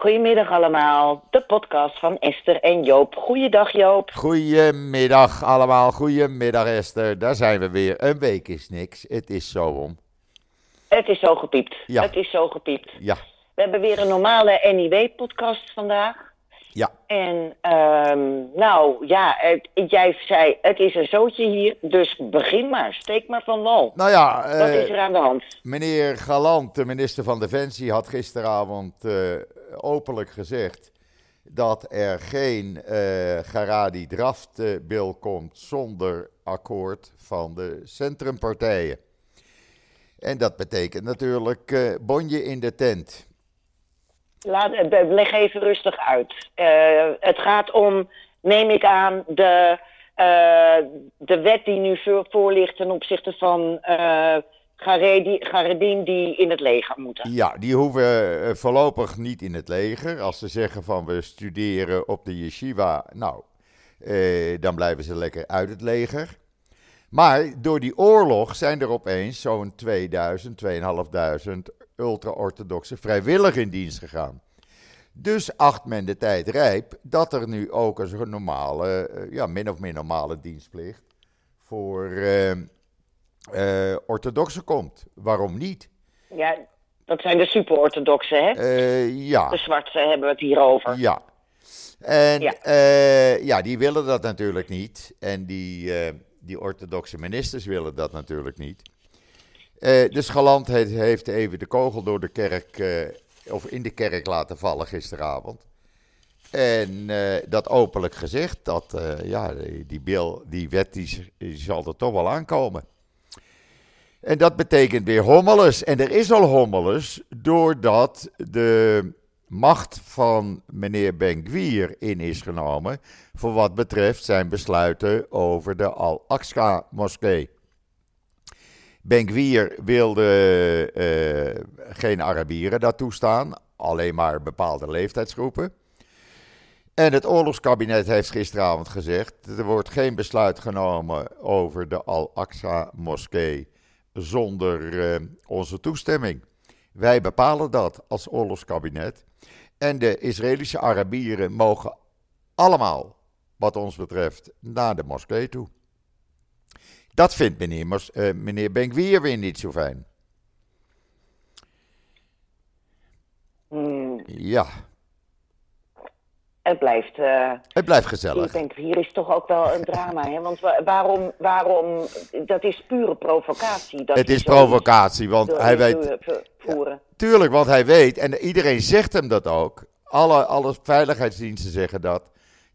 Goedemiddag allemaal, de podcast van Esther en Joop. Goeiedag Joop. Goedemiddag allemaal, goedemiddag Esther. Daar zijn we weer. Een week is niks, het is zo om. Het is zo gepiept. Ja. Het is zo gepiept. Ja, We hebben weer een normale NIW-podcast vandaag. Ja, En ehm, nou ja, het- jij zei het is een zootje hier, dus begin maar. Steek maar van wal. nou ja, Wat eh, is er aan de hand? meneer Galant, de minister van Defensie, had gisteravond eh, openlijk gezegd dat er geen eh Garadi draft-bill komt zonder akkoord van de centrumpartijen. En dat betekent natuurlijk eh, bonje in de tent. Laat, eh, leg even rustig uit. Eh, het gaat om, neem ik aan, de, eh, de wet die nu voor, ligt ten opzichte van eh Garedi- Garedien die in het leger moeten. Ja, die hoeven voorlopig niet in het leger. Als ze zeggen van we studeren op de yeshiva, nou, dan blijven ze lekker uit het leger. Maar door die oorlog zijn er opeens zo'n 2000, 2500 ultra-orthodoxe vrijwillig in dienst gegaan. Dus acht men de tijd rijp dat er nu ook een normale, eh, ja, min of meer normale dienstplicht voor eh, orthodoxen komt. Waarom niet? Ja, dat zijn de super-orthodoxen, hè? Eh, ja. De zwarte hebben we het hier over. Ja. En Ja. die willen dat natuurlijk niet. En die, die orthodoxe ministers willen dat natuurlijk niet. Eh dus Galant heeft, heeft even de kogel door de kerk, eh, of in de kerk laten vallen gisteravond. En eh, dat openlijk gezegd, dat ja, die, bill, die wet die, zal er toch wel aankomen. En dat betekent weer hommeles. En er is al hommeles doordat de macht van meneer Ben-Gvir in is genomen voor wat betreft zijn besluiten over de Al-Aqsa-moskee. Ben-Gvir wilde eh, geen Arabieren daar toestaan, alleen maar bepaalde leeftijdsgroepen. En het oorlogskabinet heeft gisteravond gezegd: er wordt geen besluit genomen over de Al-Aqsa-moskee zonder eh, onze toestemming. Wij bepalen dat als oorlogskabinet. En de Israëlische Arabieren mogen allemaal, wat ons betreft, naar de moskee toe. Dat vindt meneer, Mos- eh, meneer Ben-Gvir weer niet zo fijn. Hmm, Ja, het blijft... eh het blijft ik gezellig. denk, hier is toch ook wel een drama, hè? Want wa- waarom, waarom... Dat is pure provocatie. Dat Het is provocatie, want hij weet, invoeren- voeren. Tuurlijk, want hij weet, en iedereen zegt hem dat ook. Alle, alle veiligheidsdiensten zeggen dat.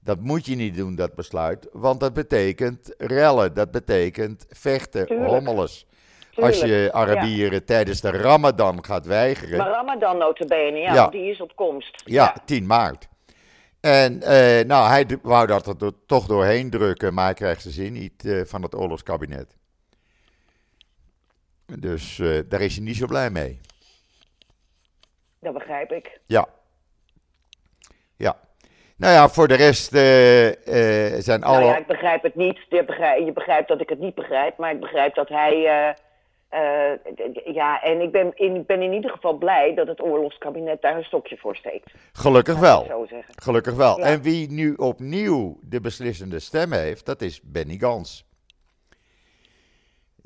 Dat moet je niet doen, dat besluit. Want dat betekent rellen, dat betekent vechten, Tuurlijk. hommeles. Als je Arabieren tijdens de Ramadan gaat weigeren. Maar Ramadan notabene, ja, Ja. die is op komst. ja, 10 maart. En eh, nou, hij wou dat er toch doorheen drukken, maar hij krijgt zijn zin niet eh, van het oorlogskabinet. Dus eh, daar is hij niet zo blij mee. Dat begrijp ik. Ja. Ja. Nou ja, voor de rest eh, eh, zijn alle. Nou ja, ik begrijp het niet. Je begrijpt, je begrijpt dat ik het niet begrijp, maar ik begrijp dat hij... eh, ja, en ik ben, in, ik ben in ieder geval blij dat het oorlogskabinet daar een stokje voor steekt. Gelukkig wel. Zo zeggen. Gelukkig wel. Ja. En wie nu opnieuw de beslissende stem heeft, dat is Benny Gans.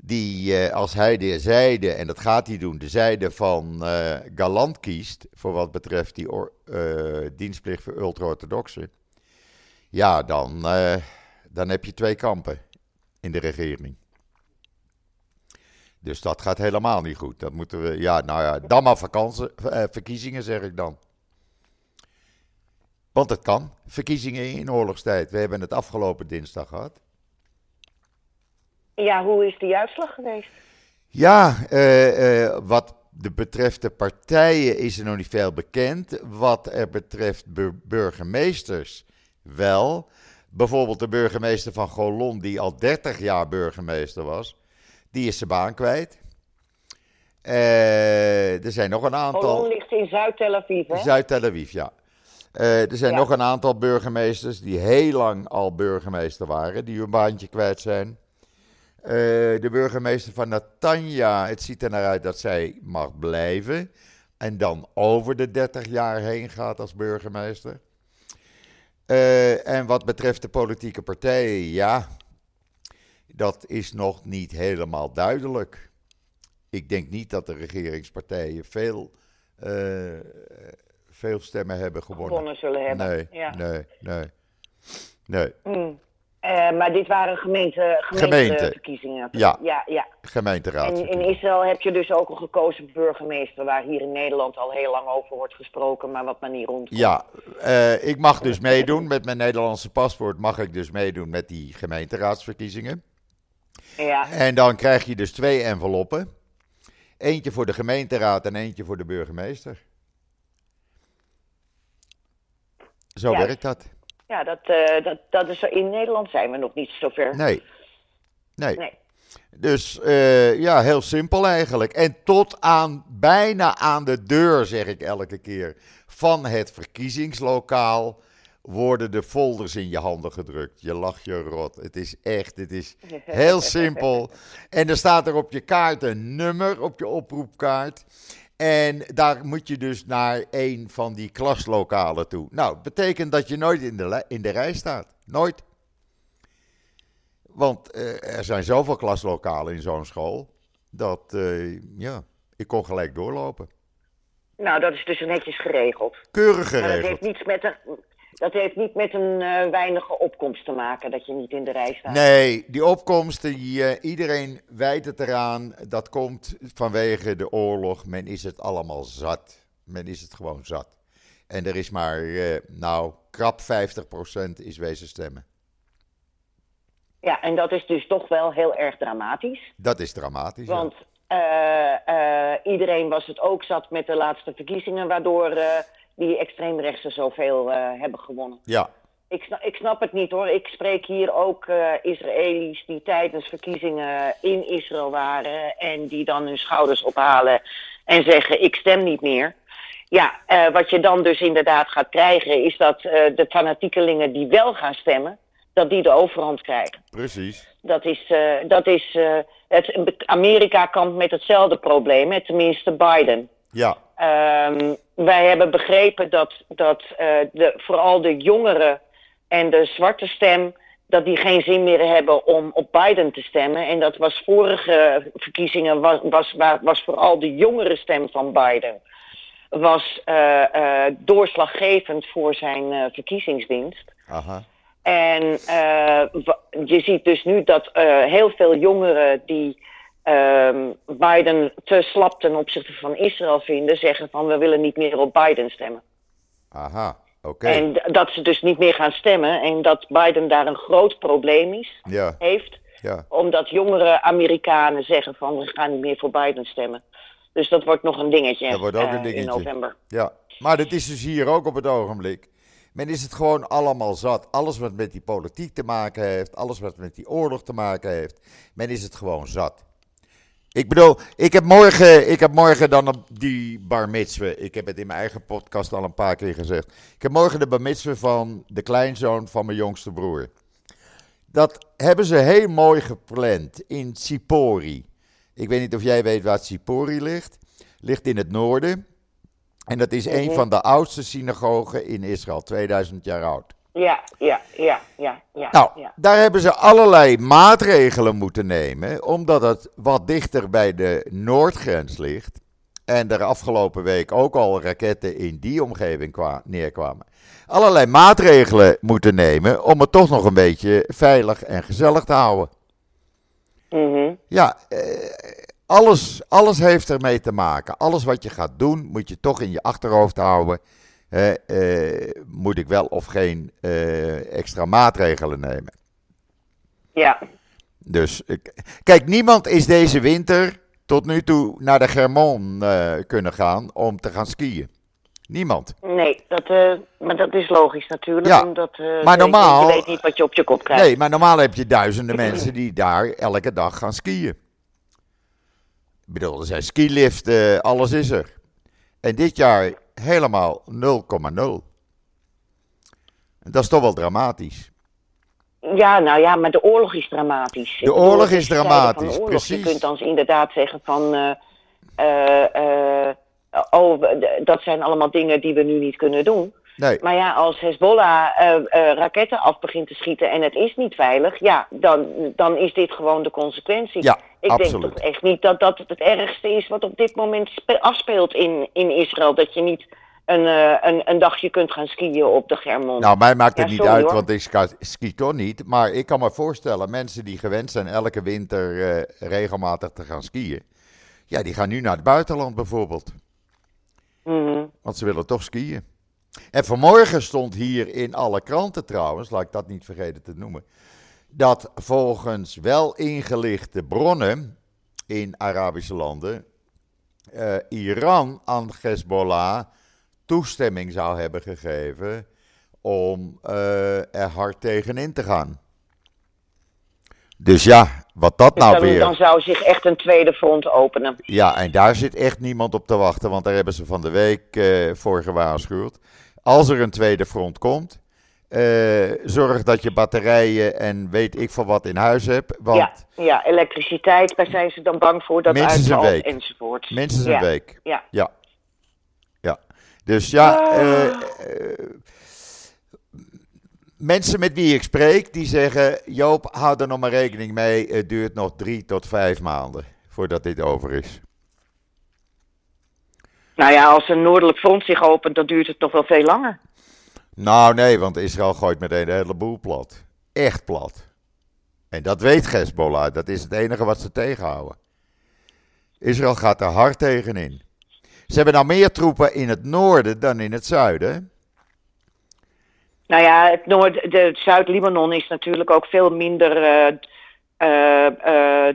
Die, eh, als hij de zijde, en dat gaat hij doen, de zijde van eh, Galant kiest, voor wat betreft die eh, dienstplicht voor ultra-orthodoxen, ja, dan, dan heb je twee kampen in de regering. Dus dat gaat helemaal niet goed. Dat moeten we, ja, nou ja, dan maar verkiezingen zeg ik dan. Want het kan. Verkiezingen in oorlogstijd. We hebben het afgelopen dinsdag gehad. Ja, hoe is die uitslag geweest? Ja, eh, eh, wat de betreft de partijen is er nog niet veel bekend. Wat er betreft bur- burgemeesters wel. Bijvoorbeeld de burgemeester van Golon, die al 30 jaar burgemeester was, die is zijn baan kwijt. Eh, er zijn nog een aantal. Holland ligt in Zuid-Tel Aviv, hè? Zuid-Tel Aviv, ja. Er zijn Ja. nog een aantal burgemeesters die heel lang al burgemeester waren, die hun baantje kwijt zijn. Eh, de burgemeester van Natanja, het ziet er naar uit dat zij mag blijven. en dan over de 30 jaar heen gaat als burgemeester. Eh, en wat betreft de politieke partijen, ja, dat is nog niet helemaal duidelijk. Ik denk niet dat de regeringspartijen veel, eh, veel stemmen hebben gewonnen. Gewonnen zullen hebben. Nee, ja. nee, nee. nee. Mm. Eh, maar dit waren gemeente, gemeenteverkiezingen. Ja. ja, ja. En Gemeenteraadsverkiezingen. in Israël heb je dus ook een gekozen burgemeester, waar hier in Nederland al heel lang over wordt gesproken, maar wat maar niet rondkomt. Ja, eh, ik mag dus meedoen met mijn Nederlandse paspoort. Mag ik dus meedoen met die gemeenteraadsverkiezingen. Ja. En dan krijg je dus twee enveloppen. Eentje voor de gemeenteraad en eentje voor de burgemeester. Zo Ja. werkt dat. Ja, dat, eh, dat, dat is, in Nederland zijn we nog niet zover. Nee. Nee. Nee. Dus eh, ja, heel simpel eigenlijk. En tot aan, bijna aan de deur, zeg ik elke keer, van het verkiezingslokaal worden de folders in je handen gedrukt. Je lacht je rot. Het is echt, het is heel simpel. En er staat er op je kaart een nummer, op je oproepkaart. En daar moet je dus naar een van die klaslokalen toe. Nou, betekent dat je nooit in de, in de rij staat. Nooit. Want eh, er zijn zoveel klaslokalen in zo'n school. Dat, eh, ja, ik kon gelijk doorlopen. Nou, dat is dus netjes geregeld. Keurig Maar dat heeft geregeld. niets met een, dat heeft niet met een eh, weinige opkomst te maken, dat je niet in de rij staat. Nee, die opkomst, die, iedereen wijt het eraan. Dat komt vanwege de oorlog. Men is het allemaal zat. Men is het gewoon zat. En er is maar, eh, nou, krap 50% is wezen stemmen. Ja, en dat is dus toch wel heel erg dramatisch. Dat is dramatisch. ja. Want eh, iedereen was het ook zat met de laatste verkiezingen, waardoor die extreemrechtsen zoveel eh, hebben gewonnen. Ja, Ik snap, ik snap het niet hoor. Ik spreek hier ook eh Israëli's die tijdens verkiezingen in Israël waren en die dan hun schouders ophalen en zeggen ik stem niet meer. Ja, eh, wat je dan dus inderdaad gaat krijgen is dat eh, de fanatiekelingen die wel gaan stemmen, dat die de overhand krijgen. precies. Dat is, eh, dat is eh, het, Amerika kampt met hetzelfde probleem, tenminste Biden. Ja, Ehm, wij hebben begrepen dat, dat eh, de, vooral de jongeren en de zwarte stem, dat die geen zin meer hebben om op Biden te stemmen. En dat was vorige verkiezingen, was, was, wa- was vooral de jongere stem van Biden. Was eh, eh, doorslaggevend voor zijn verkiezingswinst. aha. En je ziet dus nu dat heel veel jongeren die ehm, Biden te slap ten opzichte van Israël vinden, zeggen van we willen niet meer op Biden stemmen. Aha, oké. En dat ze dus niet meer gaan stemmen en dat Biden daar een groot probleem is, Ja, heeft, ja. omdat jongere Amerikanen zeggen van we gaan niet meer voor Biden stemmen. Dus dat wordt nog een dingetje, Dat wordt ook eh, een dingetje. in november. Ja, maar dat is dus hier ook op het ogenblik. Men is het gewoon allemaal zat. Alles wat met die politiek te maken heeft, alles wat met die oorlog te maken heeft, men is het gewoon zat. Ik bedoel, ik heb morgen, ik heb morgen dan op die bar mitzwe. Ik heb het in mijn eigen podcast al een paar keer gezegd. Ik heb morgen de bar mitzwe van de kleinzoon van mijn jongste broer. Dat hebben ze heel mooi gepland in Sipori. Ik weet niet of jij weet waar Sipori ligt. Ligt in het noorden. En dat is een Mhm. van de oudste synagogen in Israël, 2000 jaar oud. Ja, ja, ja, ja, ja. Nou, ja. daar hebben ze allerlei maatregelen moeten nemen, omdat het wat dichter bij de noordgrens ligt. En er afgelopen week ook al raketten in die omgeving kwa- neerkwamen. Allerlei maatregelen moeten nemen om het toch nog een beetje veilig en gezellig te houden. Mhm. Ja, eh, alles, alles heeft ermee te maken. Alles wat je gaat doen, moet je toch in je achterhoofd houden. Eh, moet ik wel of geen eh, extra maatregelen nemen? ja. Dus ik- kijk, niemand is deze winter tot nu toe naar de Germon eh, kunnen gaan om te gaan skiën. Niemand. Nee, dat, eh, maar dat is logisch natuurlijk. Ja, omdat, eh, maar je- normaal- Je weet niet wat je op je kop krijgt. Nee, maar normaal heb je duizenden mensen die daar elke dag gaan skiën. Ik bedoel, er zijn skiliften, alles is er. En dit jaar helemaal 0,0. En Dat is toch wel dramatisch. Ja, nou ja, maar de oorlog is dramatisch. De oorlog is dramatisch, oorlog. precies. Je kunt dan inderdaad zeggen van... eh, eh, eh, oh, dat zijn allemaal dingen die we nu niet kunnen doen. Nee, Maar ja, als Hezbollah eh, eh, raketten af begint te schieten en het is niet veilig, ja, dan, dan is dit gewoon de consequentie. ja, Ik absoluut. denk toch echt niet dat dat het ergste is wat op dit moment spe- afspeelt in, in Israël. Dat je niet een, eh, een, een dagje kunt gaan skiën op de Germon. Nou, mij maakt het Ja, niet sorry, uit, hoor. want ik ski toch niet. Maar ik kan me voorstellen, mensen die gewend zijn elke winter regelmatig te gaan skiën. Ja, die gaan nu naar het buitenland bijvoorbeeld. Mhm. Want ze willen toch skiën. En vanmorgen stond hier in alle kranten trouwens, laat ik dat niet vergeten te noemen. Dat volgens wel ingelichte bronnen in Arabische landen. eh, Iran aan Hezbollah toestemming zou hebben gegeven om eh, er hard tegenin te gaan. Dus ja, wat dat Dus nou dan, weer. dan zou zich echt een tweede front openen. Ja, en daar zit echt niemand op te wachten, want daar hebben ze van de week eh, voor gewaarschuwd. Als er een tweede front komt, eh, zorg dat je batterijen en weet ik van wat in huis hebt. Want Ja, ja, elektriciteit, daar zijn ze dan bang voor dat Minstens een week. enzovoort. minstens een week. Ja. Ja. Ja. Dus ja, Ah. eh, eh, mensen met wie ik spreek, die zeggen... Joop, hou er nog maar rekening mee. Het duurt nog drie tot vijf maanden voordat dit over is. Nou ja, als een noordelijk front zich opent, dan duurt het toch wel veel langer. Nou nee, want Israël gooit meteen de hele boel plat. Echt plat. En dat weet Hezbollah. Dat is het enige wat ze tegenhouden. Israël gaat er hard tegenin. Ze hebben nou meer troepen in het noorden dan in het zuiden. Nou ja, het Noord, de Zuid-Libanon is natuurlijk ook veel minder eh, eh, eh,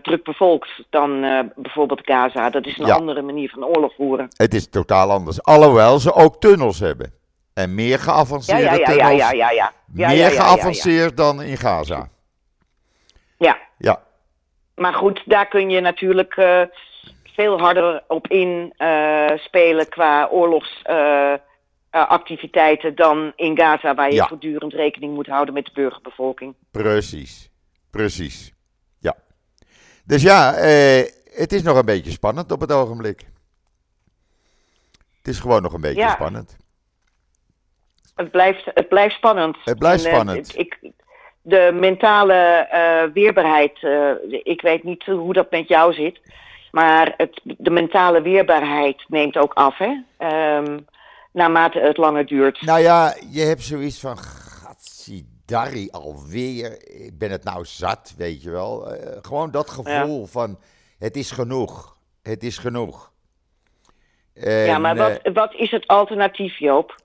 druk bevolkt dan eh, bijvoorbeeld Gaza. Dat is een Ja. andere manier van oorlog voeren. Het is totaal anders. Alhoewel ze ook tunnels hebben. En meer geavanceerde ja, ja, ja, tunnels. ja, ja, ja. Ja, meer geavanceerd dan in Gaza. Ja, Ja, maar goed, daar kun je natuurlijk eh, veel harder op in eh, spelen qua oorlogsactiviteiten dan in Gaza, waar je voortdurend rekening moet houden met de burgerbevolking. precies. Precies. Dus ja, eh, het is nog een beetje spannend op het ogenblik. Het is gewoon nog een beetje Ja. spannend. Het blijft, het blijft spannend. Het blijft En, eh, spannend. ik, de mentale eh, weerbaarheid, eh, ik weet niet hoe dat met jou zit. Maar het, de mentale weerbaarheid neemt ook af, hè? Ehm, naarmate het langer duurt. Nou ja, je hebt zoiets van, Gatsidari alweer, ik ben het nou zat, weet je wel. Eh, gewoon dat gevoel van, het is genoeg, het is genoeg. ja, maar eh, wat, wat is het alternatief, Joop?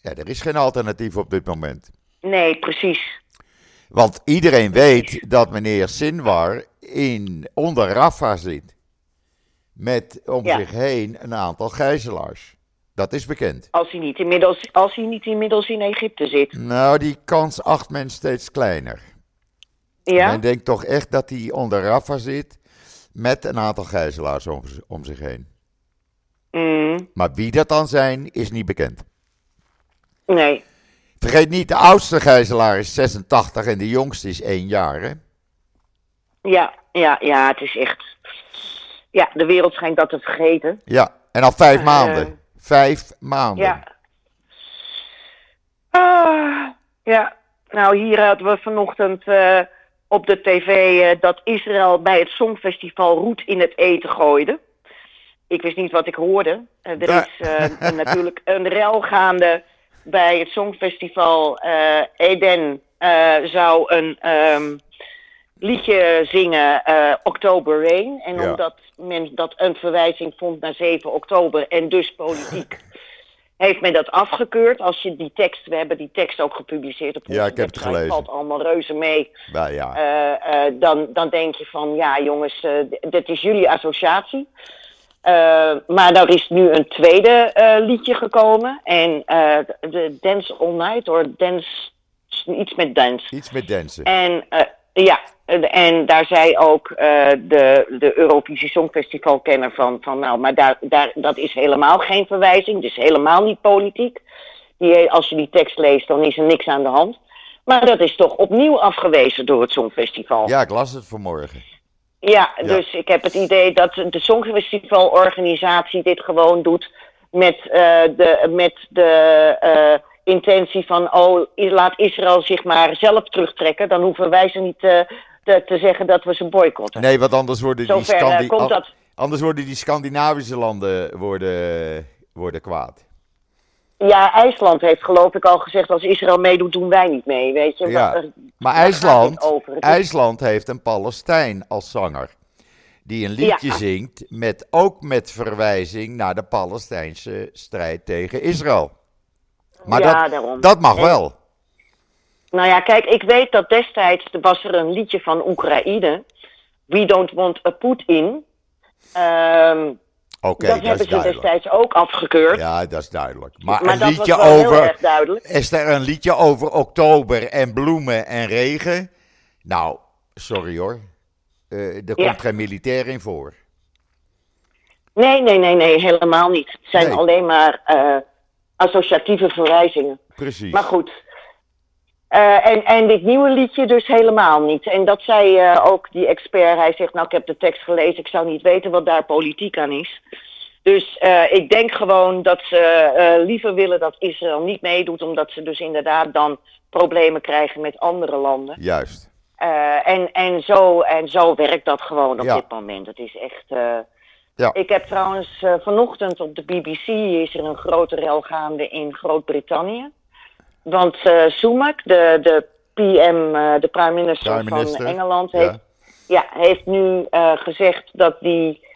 ja, er is geen alternatief op dit moment. Nee, precies. Want iedereen weet dat meneer Sinwar in, onder Rafa zit. Met om Ja. zich heen een aantal gijzelaars. Dat is bekend. Als hij niet inmiddels, als hij niet inmiddels in Egypte zit. Nou, die kans acht men steeds kleiner. Ja? Men denkt toch echt dat hij onder Rafa zit. Met een aantal gijzelaars om, om zich heen. Mm, Maar wie dat dan zijn, is niet bekend. nee. Vergeet niet, de oudste gijzelaar is 86 en de jongste is één jaar. Hè? Ja, ja, ja, het is echt. Ja, de wereld schijnt dat te vergeten. Ja, en al vijf Eh, maanden. Vijf maanden. Ja. Ah, ja, nou hier hadden we vanochtend eh, op de tv eh, dat Israël bij het Songfestival roet in het eten gooide. Ik wist niet wat ik hoorde. Eh, er is eh, natuurlijk een rel gaande bij het Songfestival. eh, Eden eh, zou een ehm, liedje zingen, eh October Rain. En Ja. omdat men dat een verwijzing vond naar 7 oktober en dus politiek heeft men dat afgekeurd. Als je die tekst, we hebben die tekst ook gepubliceerd op onze Ja, ik heb het gelezen. valt allemaal reuze mee. Nou ja. Eh, eh, dan, dan denk je van, ja jongens, d- dit is jullie associatie. Maar er is nu een tweede liedje gekomen. En de Dance All Night, of Dance, iets met dance. Iets met dansen. En ja, en- daar zei ook eh, de, de Eurovisie Songfestival-kenner van, van nou, maar daar, daar, dat is helemaal geen verwijzing, dus helemaal niet politiek. Die, als je die tekst leest, dan is er niks aan de hand. Maar dat is toch opnieuw afgewezen door het Songfestival. Ja, ik las het vanmorgen. Ja, Ja. dus ik heb het idee dat de Songfestivalorganisatie dit gewoon doet met, uh, de, met de intentie van, oh, laat Israël zich maar zelf terugtrekken. Dan hoeven wij ze niet te, te zeggen dat we ze boycotten. Nee, want anders worden die, Scandi dat... anders worden die Scandinavische landen worden, worden kwaad. Ja, IJsland heeft geloof ik al gezegd, als Israël meedoet, doen wij niet mee, weet je. Ja. Maar, IJsland, IJsland heeft een Palestijn als zanger. Die een liedje zingt, met, ook met verwijzing naar de Palestijnse strijd tegen Israël. Maar ja, dat, dat mag wel. Nou ja, kijk, ik weet dat destijds was er een liedje van Oekraïne. We don't want a Putin. Um, Oké, dat, hebben ze destijds ook afgekeurd. Ja, dat is duidelijk. Maar, een liedje over. Is er een liedje over oktober en bloemen en regen? Nou, sorry hoor. Uh, er komt geen militair in voor. Nee, nee, nee, nee, helemaal niet. Het zijn alleen maar uh, associatieve verwijzingen. Precies. Maar goed. Uh, en, en dit nieuwe liedje dus helemaal niet. En dat zei uh, ook die expert. Hij zegt, nou ik heb de tekst gelezen, ik zou niet weten wat daar politiek aan is. Dus uh, ik denk gewoon dat ze liever willen dat Israël niet meedoet, omdat ze dus inderdaad dan problemen krijgen met andere landen. Juist. en, en, zo, en zo werkt dat gewoon op dit moment. Het is echt... Ja. Ik heb trouwens vanochtend op de BBC is er een grote rel gaande in Groot-Brittannië. Want uh, Sumak, de, de PM, uh, de prime minister, van Engeland, heeft, ja. heeft nu gezegd dat die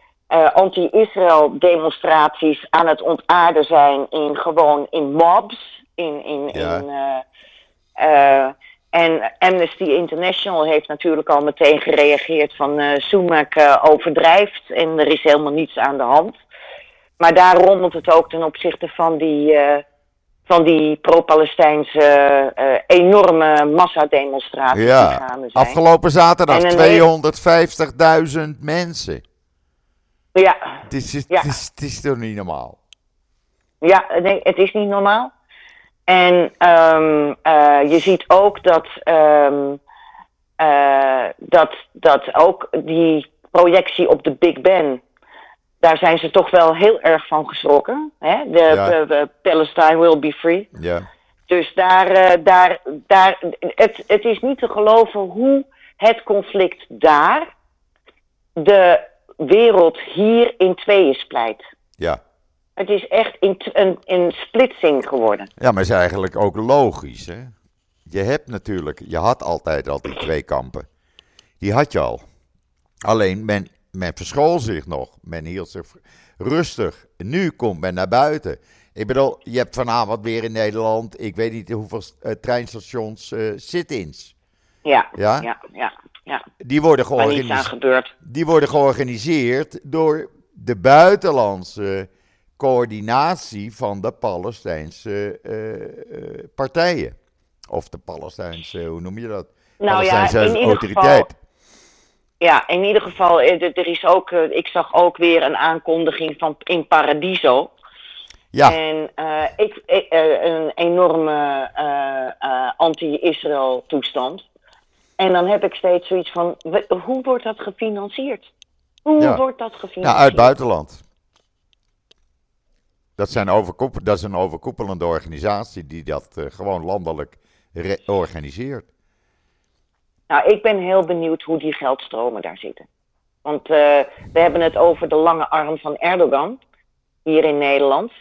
anti-Israël demonstraties aan het ontaarden zijn in gewoon in mobs. In, in, ja. in, en Amnesty International heeft natuurlijk al meteen gereageerd van uh, Sumak overdrijft en er is helemaal niets aan de hand. Maar daar rommelt het ook ten opzichte van die van die pro-Palestijnse uh, enorme massademonstraties ja, die gaande zijn. Afgelopen zaterdag 250.000 mensen. Ja. Het is, het, ja. Is, het is toch niet normaal? Ja, nee, het is niet normaal. En um, uh, je ziet ook dat, um, uh, dat, dat ook die projectie op de Big Ben daar zijn ze toch wel heel erg van geschrokken. Hè? De, Palestine will be free. Ja. Dus daar, uh, daar, daar het, het is niet te geloven hoe het conflict daar de wereld hier in tweeën splijt. Ja. Het is echt in, een, in splitsing geworden. Ja, maar het is eigenlijk ook logisch. Hè? Je hebt natuurlijk, je had altijd al die twee kampen. Die had je al. Alleen men men verschool zich nog. Men hield zich rustig. Nu komt men naar buiten. Ik bedoel, je hebt vanavond weer in Nederland, ik weet niet hoeveel uh, treinstations, uh, sit-ins. Ja, ja, ja, ja, ja. Die worden, georganiseerd, die worden georganiseerd door de buitenlandse coördinatie van de Palestijnse uh, partijen. Of de Palestijnse, hoe noem je dat? Nou Palestijnse ja, in autoriteit. Geval, ja, in ieder geval, eh, er is ook, eh, ik zag ook weer een aankondiging van in Paradiso. Ja. En uh, ik, een enorme anti-Israël toestand. En dan heb ik steeds zoiets van, hoe wordt dat gefinancierd? Hoe wordt dat gefinancierd? Ja, uit het buitenland. Dat, zijn dat is een overkoepelende organisatie die dat gewoon landelijk organiseert. Nou, ik ben heel benieuwd hoe die geldstromen daar zitten. Want uh, we hebben het over de lange arm van Erdogan hier in Nederland.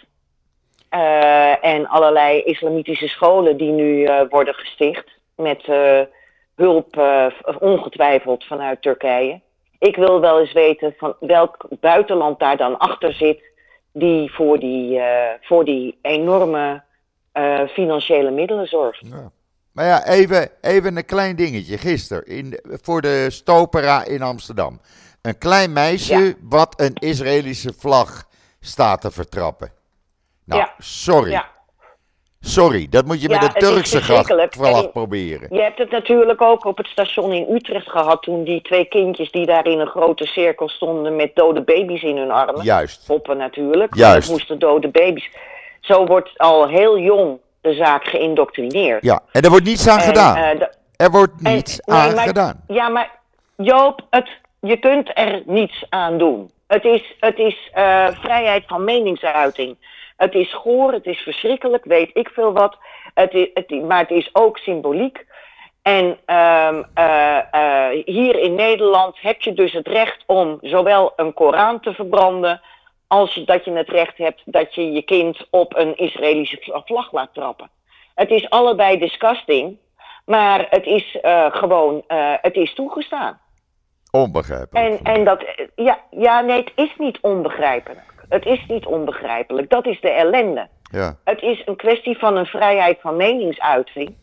Uh, en allerlei islamitische scholen die nu worden gesticht met hulp ongetwijfeld vanuit Turkije. Ik wil wel eens weten van welk buitenland daar dan achter zit die voor die, voor die enorme financiële middelen zorgt. Ja. Maar ja, even, even een klein dingetje. Gisteren in, voor de Stopera in Amsterdam. Een klein meisje wat een Israëlische vlag staat te vertrappen. Nou, sorry. Ja. Sorry, dat moet je met een Turkse vlag proberen. Je hebt het natuurlijk ook op het station in Utrecht gehad... toen die twee kindjes die daar in een grote cirkel stonden... met dode baby's in hun armen. Juist. Poppen natuurlijk. Juist. Dat moesten dode baby's. Zo wordt al heel jong de zaak geïndoctrineerd. Ja, en er wordt niets aan gedaan. Uh, er wordt niets en, aan gedaan. Ja, maar Joop, het, je kunt er niets aan doen. Het is, het is uh, vrijheid van meningsuiting. Het is goor, het is verschrikkelijk, weet ik veel wat. Het is, het, maar het is ook symboliek. En um, uh, uh, hier in Nederland heb je dus het recht om zowel een Koran te verbranden. als dat je het recht hebt dat je je kind op een Israëlische vlag laat trappen. Het is allebei disgusting, maar het is uh, gewoon het is toegestaan. Onbegrijpelijk. En, en dat, ja, ja, nee, het is niet onbegrijpelijk. Het is niet onbegrijpelijk. Dat is de ellende. Ja. Het is een kwestie van een vrijheid van meningsuiting.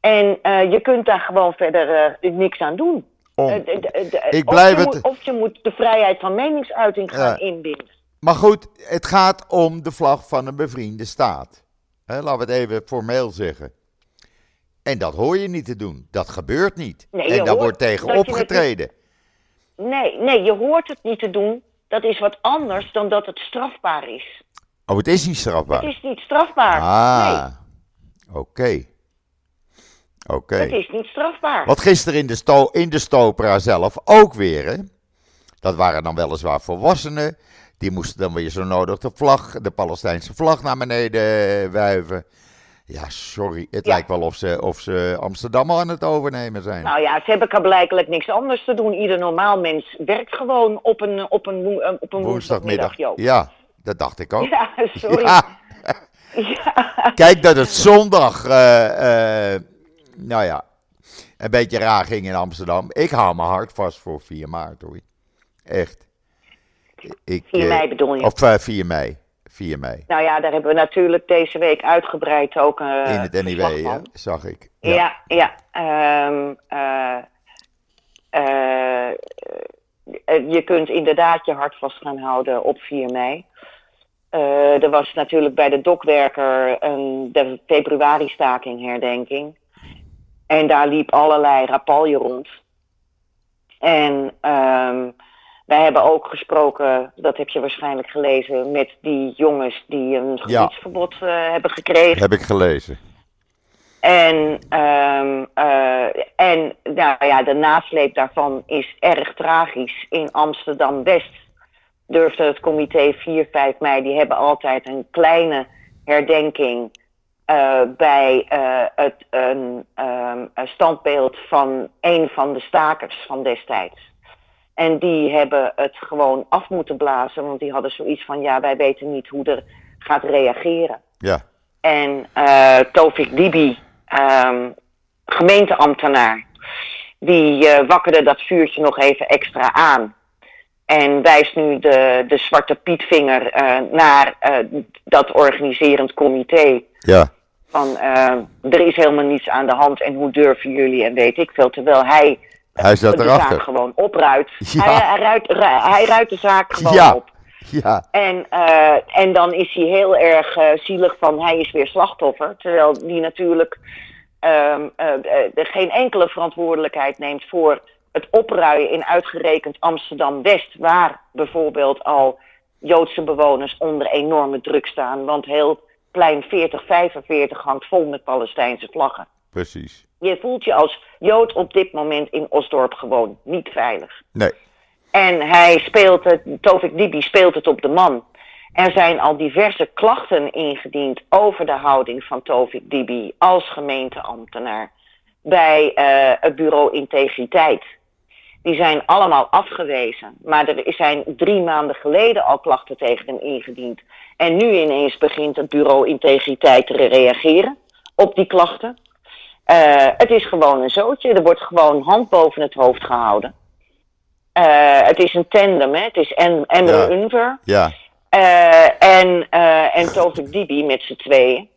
En uh, je kunt daar gewoon verder uh, niks aan doen. Om. Uh, Ik blijf of, je het... moet, of je moet de vrijheid van meningsuiting gaan Ja. inbinden. Maar goed, het gaat om de vlag van een bevriende staat. Hè, laten we het even formeel zeggen. En dat hoor je niet te doen. Dat gebeurt niet. Nee, en daar wordt tegen het opgetreden. Nee, nee, je hoort het niet te doen. Dat is wat anders dan dat het strafbaar is. Oh, het is niet strafbaar. Het is niet strafbaar. Ah, oké. Oké. Nee, het is niet strafbaar. Wat gisteren in de, sto in de Stopera zelf ook weer, hè? Dat waren dan weliswaar volwassenen. Die moesten dan weer zo nodig de vlag, de Palestijnse vlag naar beneden eh, wuiven. Ja, sorry. Het Ja. lijkt wel of ze, of ze Amsterdam aan het overnemen zijn. Nou ja, ze hebben blijkelijk niks anders te doen. Ieder normaal mens werkt gewoon op een, op een, eh, op een woensdagmiddag. Ja, dat dacht ik ook. Ja, sorry. Ja. Ja. Kijk dat het zondag, eh, eh, nou ja, een beetje raar ging in Amsterdam. Ik hou mijn hart vast voor 4 maart hoor. Echt. Ik, 4 eh, mei bedoel je? Of eh, 4 mei. 4 mei. Nou ja, daar hebben we natuurlijk deze week uitgebreid ook eh in het NIW, van. zag ik. Ja, ja. ehm, eh, eh, je kunt inderdaad je hart vast gaan houden op 4 mei. Er was natuurlijk bij de dokwerker een de februari-staking herdenking. En daar liep allerlei rapalje rond. En ehm, wij hebben ook gesproken, dat heb je waarschijnlijk gelezen, met die jongens die een gebiedsverbod eh, hebben gekregen. Heb ik gelezen. En, ehm, eh, en nou ja, de nasleep daarvan is erg tragisch. In Amsterdam-West durfde het comité 4, 5 mei, die hebben altijd een kleine herdenking eh, bij het een, ehm, een standbeeld van een van de stakers van destijds. En die hebben het gewoon af moeten blazen, want die hadden zoiets van, ja, wij weten niet hoe er gaat reageren. Ja, En eh Tovik Dibi, ehm, gemeenteambtenaar, die eh, wakkerde dat vuurtje nog even extra aan. En wijst nu de, de zwarte pietvinger eh, naar dat organiserend comité. ja, Van er is helemaal niets aan de hand en hoe durven jullie en weet ik veel. Terwijl hij hij zat de zaak erachter. gewoon opruit. Ja. Hij, hij, ruit, hij ruit de zaak gewoon Ja. op. Ja, En, eh, en dan is hij heel erg eh, zielig van hij is weer slachtoffer. Terwijl die natuurlijk ehm, eh, eh, geen enkele verantwoordelijkheid neemt voor het opruien in uitgerekend Amsterdam-West. Waar bijvoorbeeld al Joodse bewoners onder enorme druk staan. Want heel plein 4045 hangt vol met Palestijnse vlaggen. Precies. Je voelt je als Jood op dit moment in Osdorp gewoon niet veilig. Nee, En hij speelt het, Tovik Dibi speelt het op de man. Er zijn al diverse klachten ingediend over de houding van Tovik Dibi als gemeenteambtenaar bij eh, het bureau Integriteit. Die zijn allemaal afgewezen. Maar er zijn drie maanden geleden al klachten tegen hem ingediend. En nu ineens begint het bureau Integriteit te reageren op die klachten. Eh, het is gewoon een zootje. Er wordt gewoon hand boven het hoofd gehouden. Eh, het is een tandem, hè? Het is en Emre Ja. Unver ja, eh, en, eh en Tovik Dibi met z'n tweeën.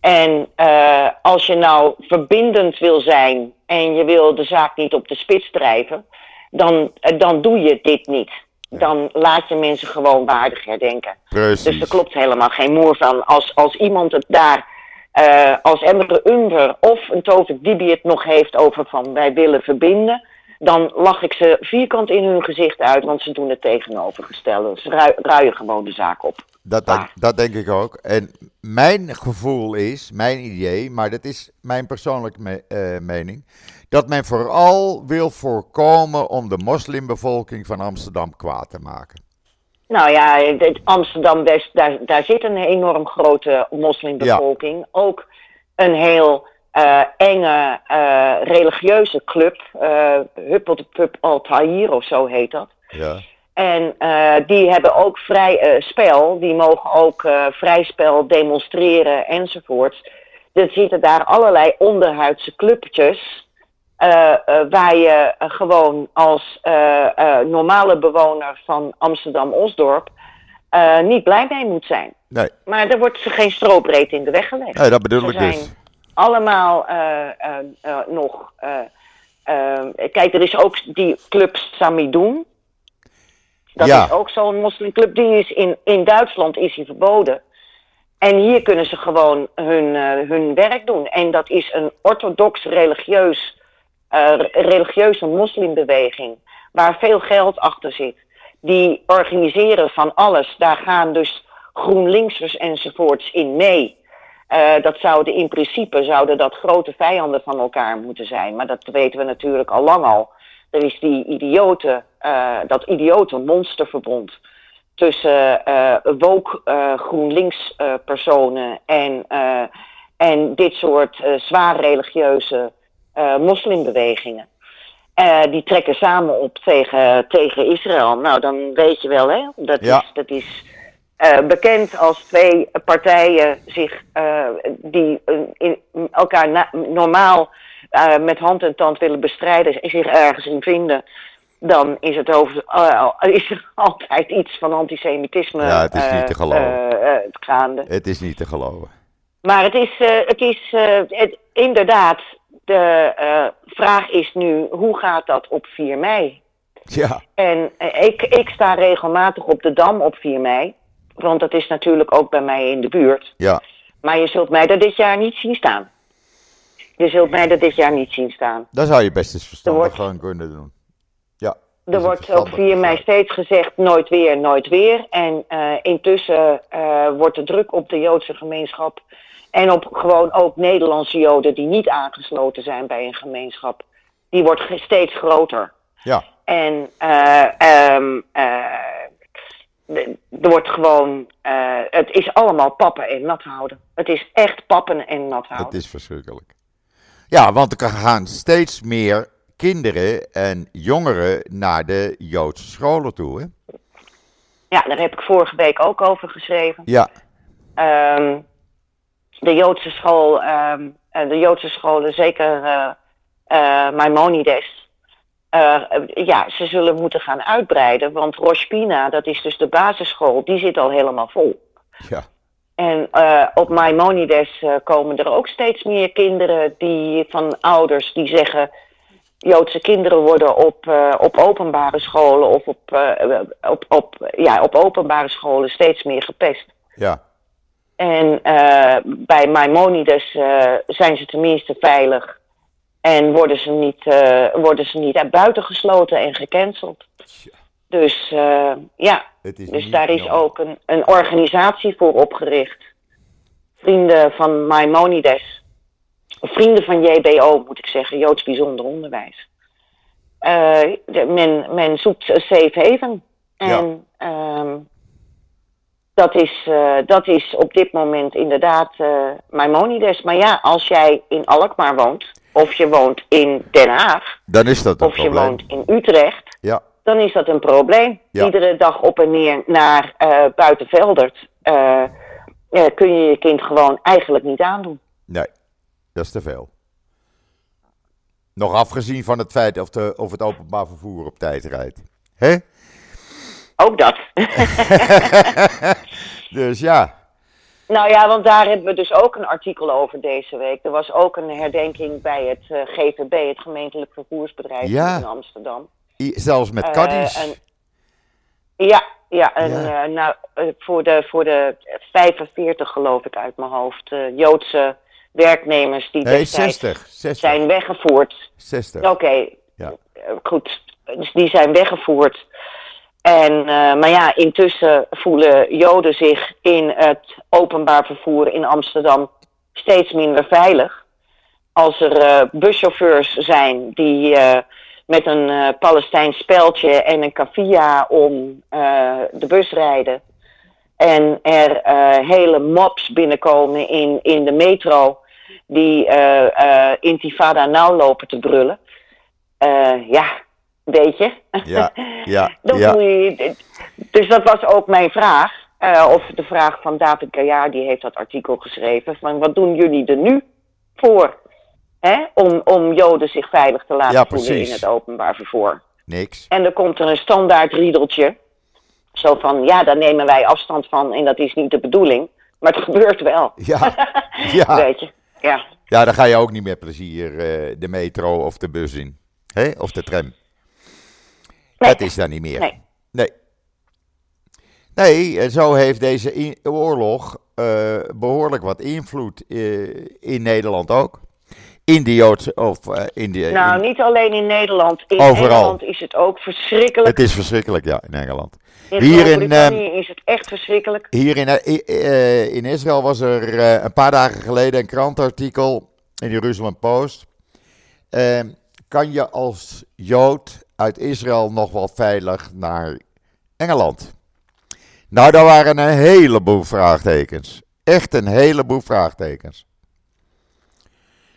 En eh, als je nou verbindend wil zijn en je wil de zaak niet op de spits drijven, dan, eh, dan doe je dit niet. Dan laat je mensen gewoon waardig herdenken. Dus er klopt helemaal geen moer van. Als, als iemand het daar, eh, als Emre Unver of een Tovik Dibi het nog heeft over van wij willen verbinden, dan lach ik ze vierkant in hun gezicht uit, want ze doen het tegenovergestelde. Ze rui- ruien gewoon de zaak op. Dat, denk, dat denk ik ook. En mijn gevoel is, mijn idee, maar dat is mijn persoonlijke me- eh, mening, dat men vooral wil voorkomen om de moslimbevolking van Amsterdam kwaad te maken. Nou ja, Amsterdam-West, daar, daar zit een enorm grote moslimbevolking. Ook een heel uh, enge uh, religieuze club, uh, Huppel de Pub Al-Tahir of zo heet dat. Ja. En die hebben ook vrij spel, die mogen ook vrij spel demonstreren enzovoort. Er zitten daar allerlei onderhuidse clubjes. Waar je gewoon als normale bewoner van Amsterdam-Osdorp niet blij mee moet zijn. Nee. Maar er wordt geen strobreed in de weg gelegd. Nee, dat bedoel ik dus allemaal nog. kijk, er is ook die club Samidoun. Dat is ook zo'n moslimclub. Die is in, in Duitsland is die verboden. En hier kunnen ze gewoon hun, hun werk doen. En dat is een orthodox religieus, religieuze moslimbeweging. Waar veel geld achter zit. Die organiseren van alles. Daar gaan dus GroenLinksers enzovoorts in mee. Uh, dat zouden in principe zouden dat grote vijanden van elkaar moeten zijn. Maar dat weten we natuurlijk al lang al. Er is die idiote, uh, dat idiote monsterverbond tussen woke GroenLinks personen en, en dit soort zwaar religieuze moslimbewegingen. die trekken samen op tegen, tegen Israël. Nou, dan weet je wel, hè? Dat, ja. is, dat is uh, bekend als twee partijen zich, uh, die in elkaar normaal met hand en tand willen bestrijden en zich ergens in vinden, dan is, het over, is er altijd iets van antisemitisme ja, het is niet te geloven. gaande. Het is niet te geloven. Maar het is, het is het, inderdaad, de vraag is nu, hoe gaat dat op 4 mei? Ja. En ik, ik sta regelmatig op de Dam op 4 mei. Want dat is natuurlijk ook bij mij in de buurt. Ja. Maar je zult mij er dit jaar niet zien staan. Je zult mij er dit jaar niet zien staan. Dan zou je best eens verstandig wordt, gewoon kunnen doen. Ja. Er wordt op 4 mei steeds gezegd nooit weer, nooit weer. En uh, intussen uh, wordt de druk op de Joodse gemeenschap en op gewoon ook Nederlandse Joden die niet aangesloten zijn bij een gemeenschap, die wordt steeds groter. Ja. En uh, um, er wordt gewoon, uh, het is allemaal pappen en nat houden. Het is echt pappen en nat houden. Het is verschrikkelijk. Ja, want er gaan steeds meer kinderen en jongeren naar de Joodse scholen toe, hè? Ja, daar heb ik vorige week ook over geschreven. Ja. Um, de Joodse school, um, de Joodse scholen, zeker uh, uh, Maimonides, uh, ja, ze zullen moeten gaan uitbreiden. Want Rospina, dat is dus de basisschool, die zit al helemaal vol. Ja. En uh, op Maimonides uh, komen er ook steeds meer kinderen die, van ouders die zeggen... Joodse kinderen worden op, op openbare scholen of op, op, op, ja, op openbare scholen steeds meer gepest. Ja. En bij Maimonides zijn ze tenminste veilig en worden ze niet, uh, worden ze niet buitengesloten en gecanceld. Ja. Dus ja, dus daar is ook een, een organisatie voor opgericht. Vrienden van Maimonides. Vrienden van JBO moet ik zeggen, Joods Bijzonder Onderwijs. De, men, men zoekt safe haven. En ja. um, dat, is, uh, dat is op dit moment inderdaad uh, Maimonides. Maar ja, als jij in Alkmaar woont, of je woont in Den Haag, dan is dat een of probleem. je woont in Utrecht, ja. dan is dat een probleem. Ja. Iedere dag op en neer naar uh, Buitenveldert kun je je kind gewoon eigenlijk niet aandoen. Nee, dat is te veel. Nog afgezien van het feit of, de, of het openbaar vervoer op tijd rijdt. Hè? Ook dat. dus ja. Nou ja, want daar hebben we dus ook een artikel over deze week. Er was ook een herdenking bij het uh, GVB, het gemeentelijk vervoersbedrijf ja. in Amsterdam. I, zelfs met kaddies. Uh, ja, ja, en ja. Uh, nou, voor, de, voor de 45 geloof ik uit mijn hoofd, Joodse werknemers die nee, destijds 60, 60. zijn weggevoerd. 60. Oké, okay. ja. goed. Dus die zijn weggevoerd. En, uh, maar ja, intussen voelen Joden zich in het openbaar vervoer in Amsterdam steeds minder veilig. Als er uh, buschauffeurs zijn die uh, met een Palestijns speldje en een kafia om de bus rijden. En er hele mobs binnenkomen in, in de metro die intifada nou lopen te brullen. ja, weet je. Ja, ja, Dan ja. Je, dus dat was ook mijn vraag. of de vraag van David Gaillard, die heeft dat artikel geschreven. Van wat doen jullie er nu voor? Hè, om, om Joden zich veilig te laten Ja, voelen in het openbaar vervoer. Niks. En dan komt er een standaard riedeltje. Zo van, ja, daar nemen wij afstand van en dat is niet de bedoeling. Maar het gebeurt wel. Ja, ja. Weet je, ja. Ja, dan ga je ook niet met plezier eh, de metro of de bus in. Hè? Of de tram. Nee. Dat is daar niet meer. Nee. Nee. Nee, en zo heeft deze oorlog eh, behoorlijk wat invloed eh, in Nederland ook. In de Joodse, of eh, in de... Nou, in- niet alleen in Nederland. In Overal. Engeland is het ook verschrikkelijk. het is verschrikkelijk, ja, in Engeland. in hier in, Groot-Brittannië is het echt verschrikkelijk. Hier in, eh, eh, in Israël was er eh, een paar dagen geleden een krantartikel in de Jerusalem Post. Eh, kan je als Jood uit Israël nog wel veilig naar Engeland? Nou, daar waren een heleboel vraagtekens. Echt een heleboel vraagtekens.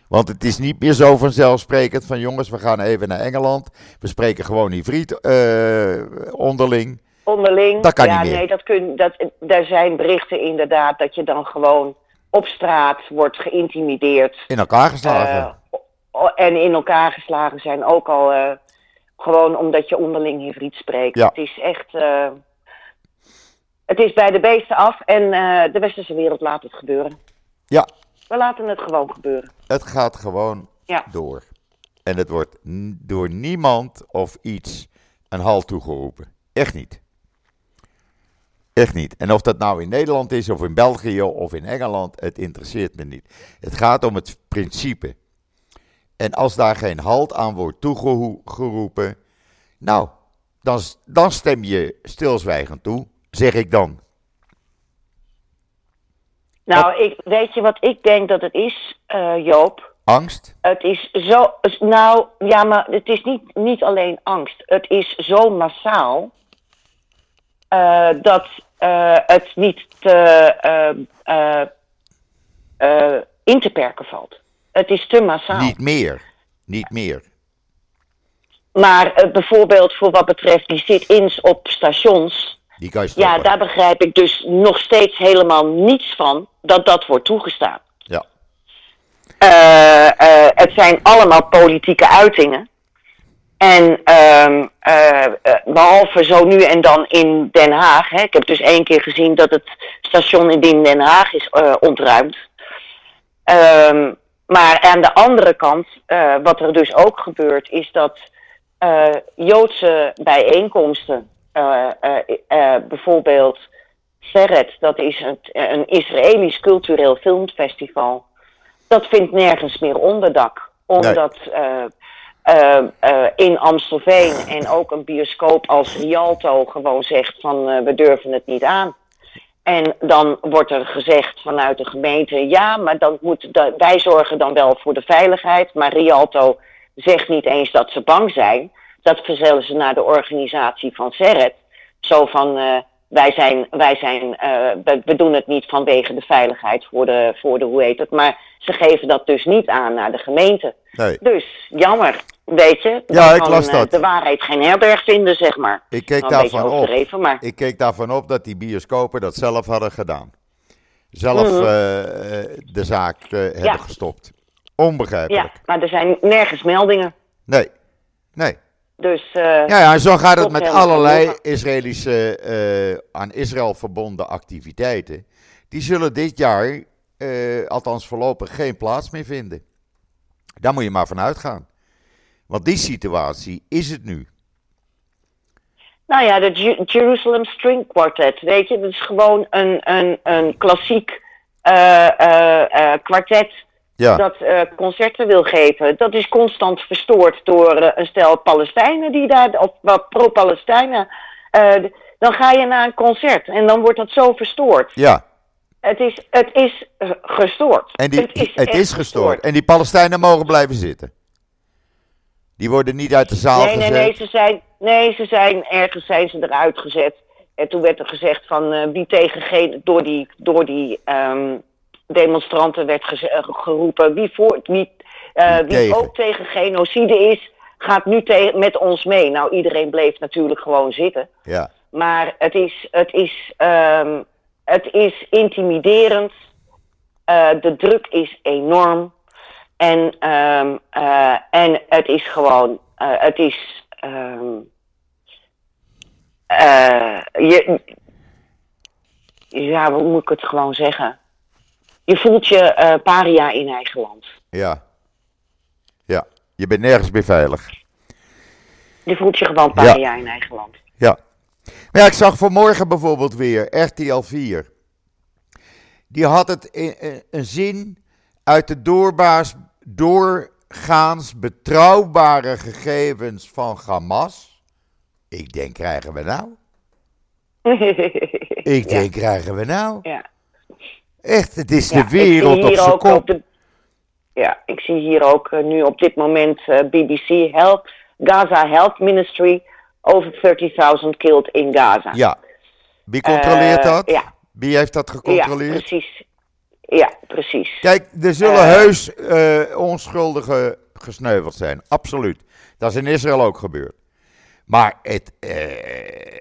Want het is niet meer zo vanzelfsprekend van jongens, we gaan even naar Engeland. We spreken gewoon Ivriet eh onderling. Onderling. Dat kan ja, niet meer. nee, dat kun, dat, daar zijn berichten inderdaad dat je dan gewoon op straat wordt geïntimideerd. In elkaar geslagen. Eh, en in elkaar geslagen zijn ook al eh, gewoon omdat je onderling hybried spreekt. Ja. Het is echt. eh, het is bij de beesten af en eh, de westerse wereld laat het gebeuren. ja, We laten het gewoon gebeuren. Het gaat gewoon Ja. door. En het wordt door niemand of iets een halt toegeroepen. Echt niet. Echt niet. En of dat nou in Nederland is, of in België, of in Engeland, het interesseert me niet. Het gaat om het principe. En als daar geen halt aan wordt toegeroepen, nou, dan, dan stem je stilzwijgend toe, zeg ik dan. Nou, ik, weet je wat ik denk dat het is, eh, Joop? Angst? Het is zo. Nou, ja, maar het is niet, niet alleen angst. Het is zo massaal. eh, dat eh, het niet te, in te perken valt. Het is te massaal. Niet meer. Niet meer. Maar eh, bijvoorbeeld voor wat betreft die sit-ins op stations. Die kan je. Ja, daar begrijp ik dus nog steeds helemaal niets van dat dat wordt toegestaan. Ja. Eh, eh, het zijn allemaal politieke uitingen. En ehm, eh, eh, behalve zo nu en dan in Den Haag. Hè, ik heb dus één keer gezien dat het station in Den Haag is ontruimd. Maar aan de andere kant, eh, wat er dus ook gebeurt, is dat eh, Joodse bijeenkomsten, eh, bijvoorbeeld Seret, dat is het, een Israëlisch cultureel filmfestival, dat vindt nergens meer onderdak. Omdat in Amstelveen en ook een bioscoop als Rialto gewoon zegt van we durven het niet aan. En dan wordt er gezegd vanuit de gemeente, ja, maar dan moet de- wij zorgen dan wel voor de veiligheid. Maar Rialto zegt niet eens dat ze bang zijn. Dat verzellen ze naar de organisatie van Serret. Zo van, eh, wij zijn, wij zijn eh, we, we doen het niet vanwege de veiligheid voor de, voor de, hoe heet het. Maar ze geven dat dus niet aan naar de gemeente. Nee. Dus, jammer, weet je. Ja, ik las eh, dat. De waarheid geen herberg vinden, zeg maar. Ik keek Nou, daarvan op. maar... Ik keek daarvan op dat die bioscopen dat zelf hadden gedaan. Zelf Mhm. eh, de zaak eh, hebben gestopt. Onbegrijpelijk. Ja, maar er zijn nergens meldingen. Nee, nee. Dus Ja, ja, zo gaat het met allerlei Israëlische, aan Israël verbonden activiteiten. Die zullen dit jaar, althans voorlopig, geen plaats meer vinden. Daar moet je maar van uitgaan. Want die situatie is het nu. nou ja, de Ju- Jerusalem String Quartet, weet je, dat is gewoon een, een, een klassiek eh, kwartet Ja, dat concerten wil geven. Dat is constant verstoord door een stel Palestijnen die daar, of wat pro-Palestijnen. dan ga je naar een concert en dan wordt dat zo verstoord. ja. Het is, het is gestoord. En die, het is, gestoord. En die Palestijnen mogen blijven zitten. Die worden niet uit de zaal nee, nee, gezet. nee, ze zijn, nee, ze zijn ergens zijn ze eruit gezet. En toen werd er gezegd van eh, wie tegen door die, door die ehm, demonstranten werd eh, geroepen, wie, voor, wie, eh, Wie tegen. ook tegen genocide is, gaat nu met ons mee. Nou, iedereen bleef natuurlijk gewoon zitten. Ja, Maar het is, het is, ehm, het is intimiderend. De druk is enorm. En, ehm, eh, en het is gewoon, eh, het is, ehm, eh, je, ja, hoe moet ik het gewoon zeggen? Je voelt je paria in eigen land. ja. Ja, je bent nergens meer veilig. Je voelt je gewoon paria in eigen land. Ja. Maar ja, ik zag vanmorgen bijvoorbeeld weer RTL 4. Die had het in, in- een zin uit de doorbaas, doorgaans betrouwbare gegevens van Hamas. Ik denk, krijgen we nou? Ik Ja. denk, krijgen we nou? Ja. Echt, het is Ja, de wereld op zijn kop. op de, ja, ik zie hier ook eh, nu op dit moment eh, BBC Health, Gaza Health Ministry, over 30.000 killed in Gaza. Ja. Wie controleert Eh, dat? ja. Wie heeft dat Ja, gecontroleerd? precies. Ja, precies. Kijk, er zullen Eh. heus eh, onschuldigen gesneuveld zijn. Absoluut. Dat is in Israël ook gebeurd. Maar het, eh,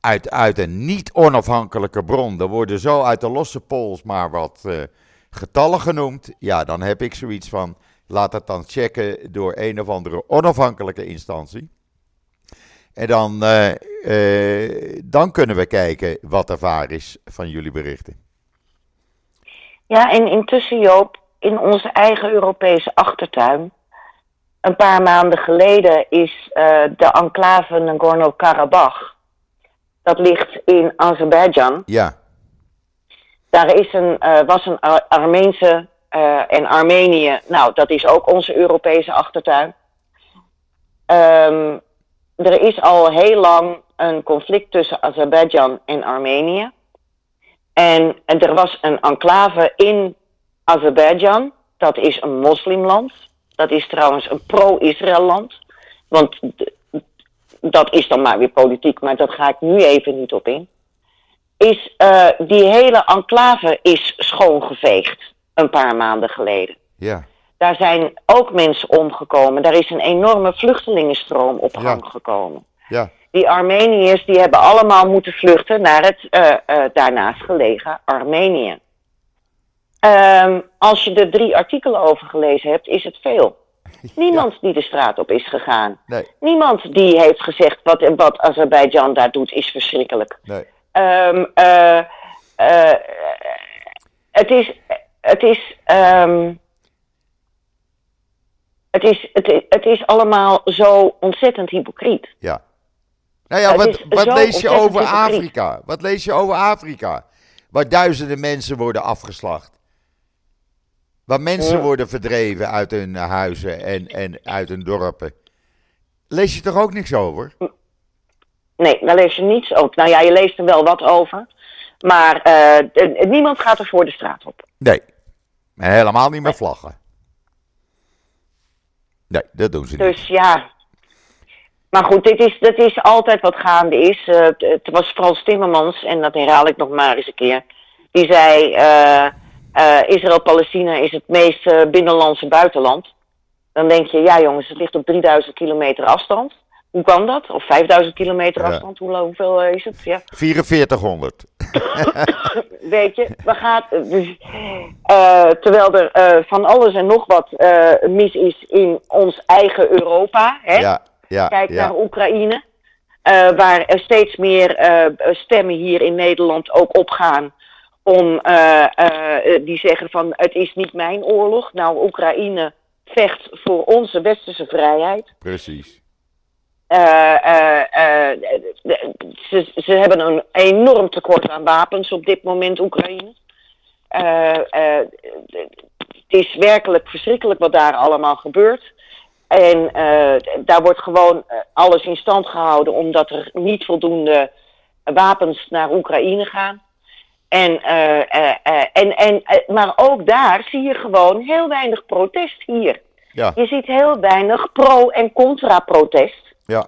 uit, uit een niet onafhankelijke bron, er worden zo uit de losse pols maar wat getallen genoemd. Ja, dan heb ik zoiets van, laat het dan checken door een of andere onafhankelijke instantie. En dan, dan kunnen we kijken wat er waar is van jullie berichten. Ja, en intussen Joop, in onze eigen Europese achtertuin, een paar maanden geleden is eh, de enclave Nagorno-Karabakh, dat ligt in Azerbeidzjan, Ja, Daar is een, eh, was een Ar- Armeense eh, en Armenië. Nou, dat is ook onze Europese achtertuin. Ehm, er is al heel lang een conflict tussen Azerbeidzjan en Armenië. En, en er was een enclave in Azerbeidzjan. Dat is een moslimland. Dat is trouwens een pro-Israël land. Want dat is dan maar weer politiek, maar dat ga ik nu even niet op in is eh, die hele enclave is schoongeveegd een paar maanden geleden. ja, Daar zijn ook mensen omgekomen. Daar is een enorme vluchtelingenstroom op Ja. gang gekomen. ja, Die Armeniërs die hebben allemaal moeten vluchten naar het eh, eh, daarnaast gelegen Armenië. Ehm, als je er drie artikelen over gelezen hebt, is het veel. Niemand die de straat op is gegaan. nee, Niemand die heeft gezegd wat, wat Azerbeidzjan daar doet is verschrikkelijk. nee. Ehm, eh, eh, het is. Het is. ehm, het is, het, is- het is allemaal zo ontzettend hypocriet. Ja. Nou ja, wat, wat lees je over. Afrika? Wat lees je over Afrika? Waar duizenden mensen worden afgeslacht. Waar mensen Ja. worden verdreven uit hun huizen en, en uit hun dorpen. Lees je toch ook niks over? Nee, daar lees je niets over. Nou ja, je leest er wel wat over. Maar eh, niemand gaat er voor de straat op. Nee. En helemaal niet meer vlaggen. Nee, dat doen ze niet. Dus ja. Maar goed, dit is, dit is altijd wat gaande is. Eh, het- was Frans Timmermans, en dat herhaal ik nog maar eens een keer. Die zei: eh, eh, Israël-Palestina is het meest binnenlandse buitenland. Dan denk je: ja, jongens, het ligt op 3000 kilometer afstand. Hoe kan dat? Of 5000 kilometer Ja. afstand? Hoe, hoeveel is het? Ja. 4400. Weet je, we gaan. terwijl er van alles en nog wat mis is in ons eigen Europa. Hè? Ja, ja, Kijk naar Oekraïne, eh, waar er steeds meer eh, stemmen hier in Nederland ook opgaan. Om eh, die zeggen van het is niet mijn oorlog. Nou, Oekraïne vecht voor onze westerse vrijheid. Precies. Ze, ze hebben een enorm tekort aan wapens op dit moment, Oekraïne. Het is werkelijk verschrikkelijk wat daar allemaal gebeurt. En eh, daar wordt gewoon eh, alles in stand gehouden omdat er niet voldoende wapens naar Oekraïne gaan. En, eh, en, en, maar ook daar zie je gewoon heel weinig protest hier. Ja. Je ziet heel weinig pro- en contra-protest. Ja.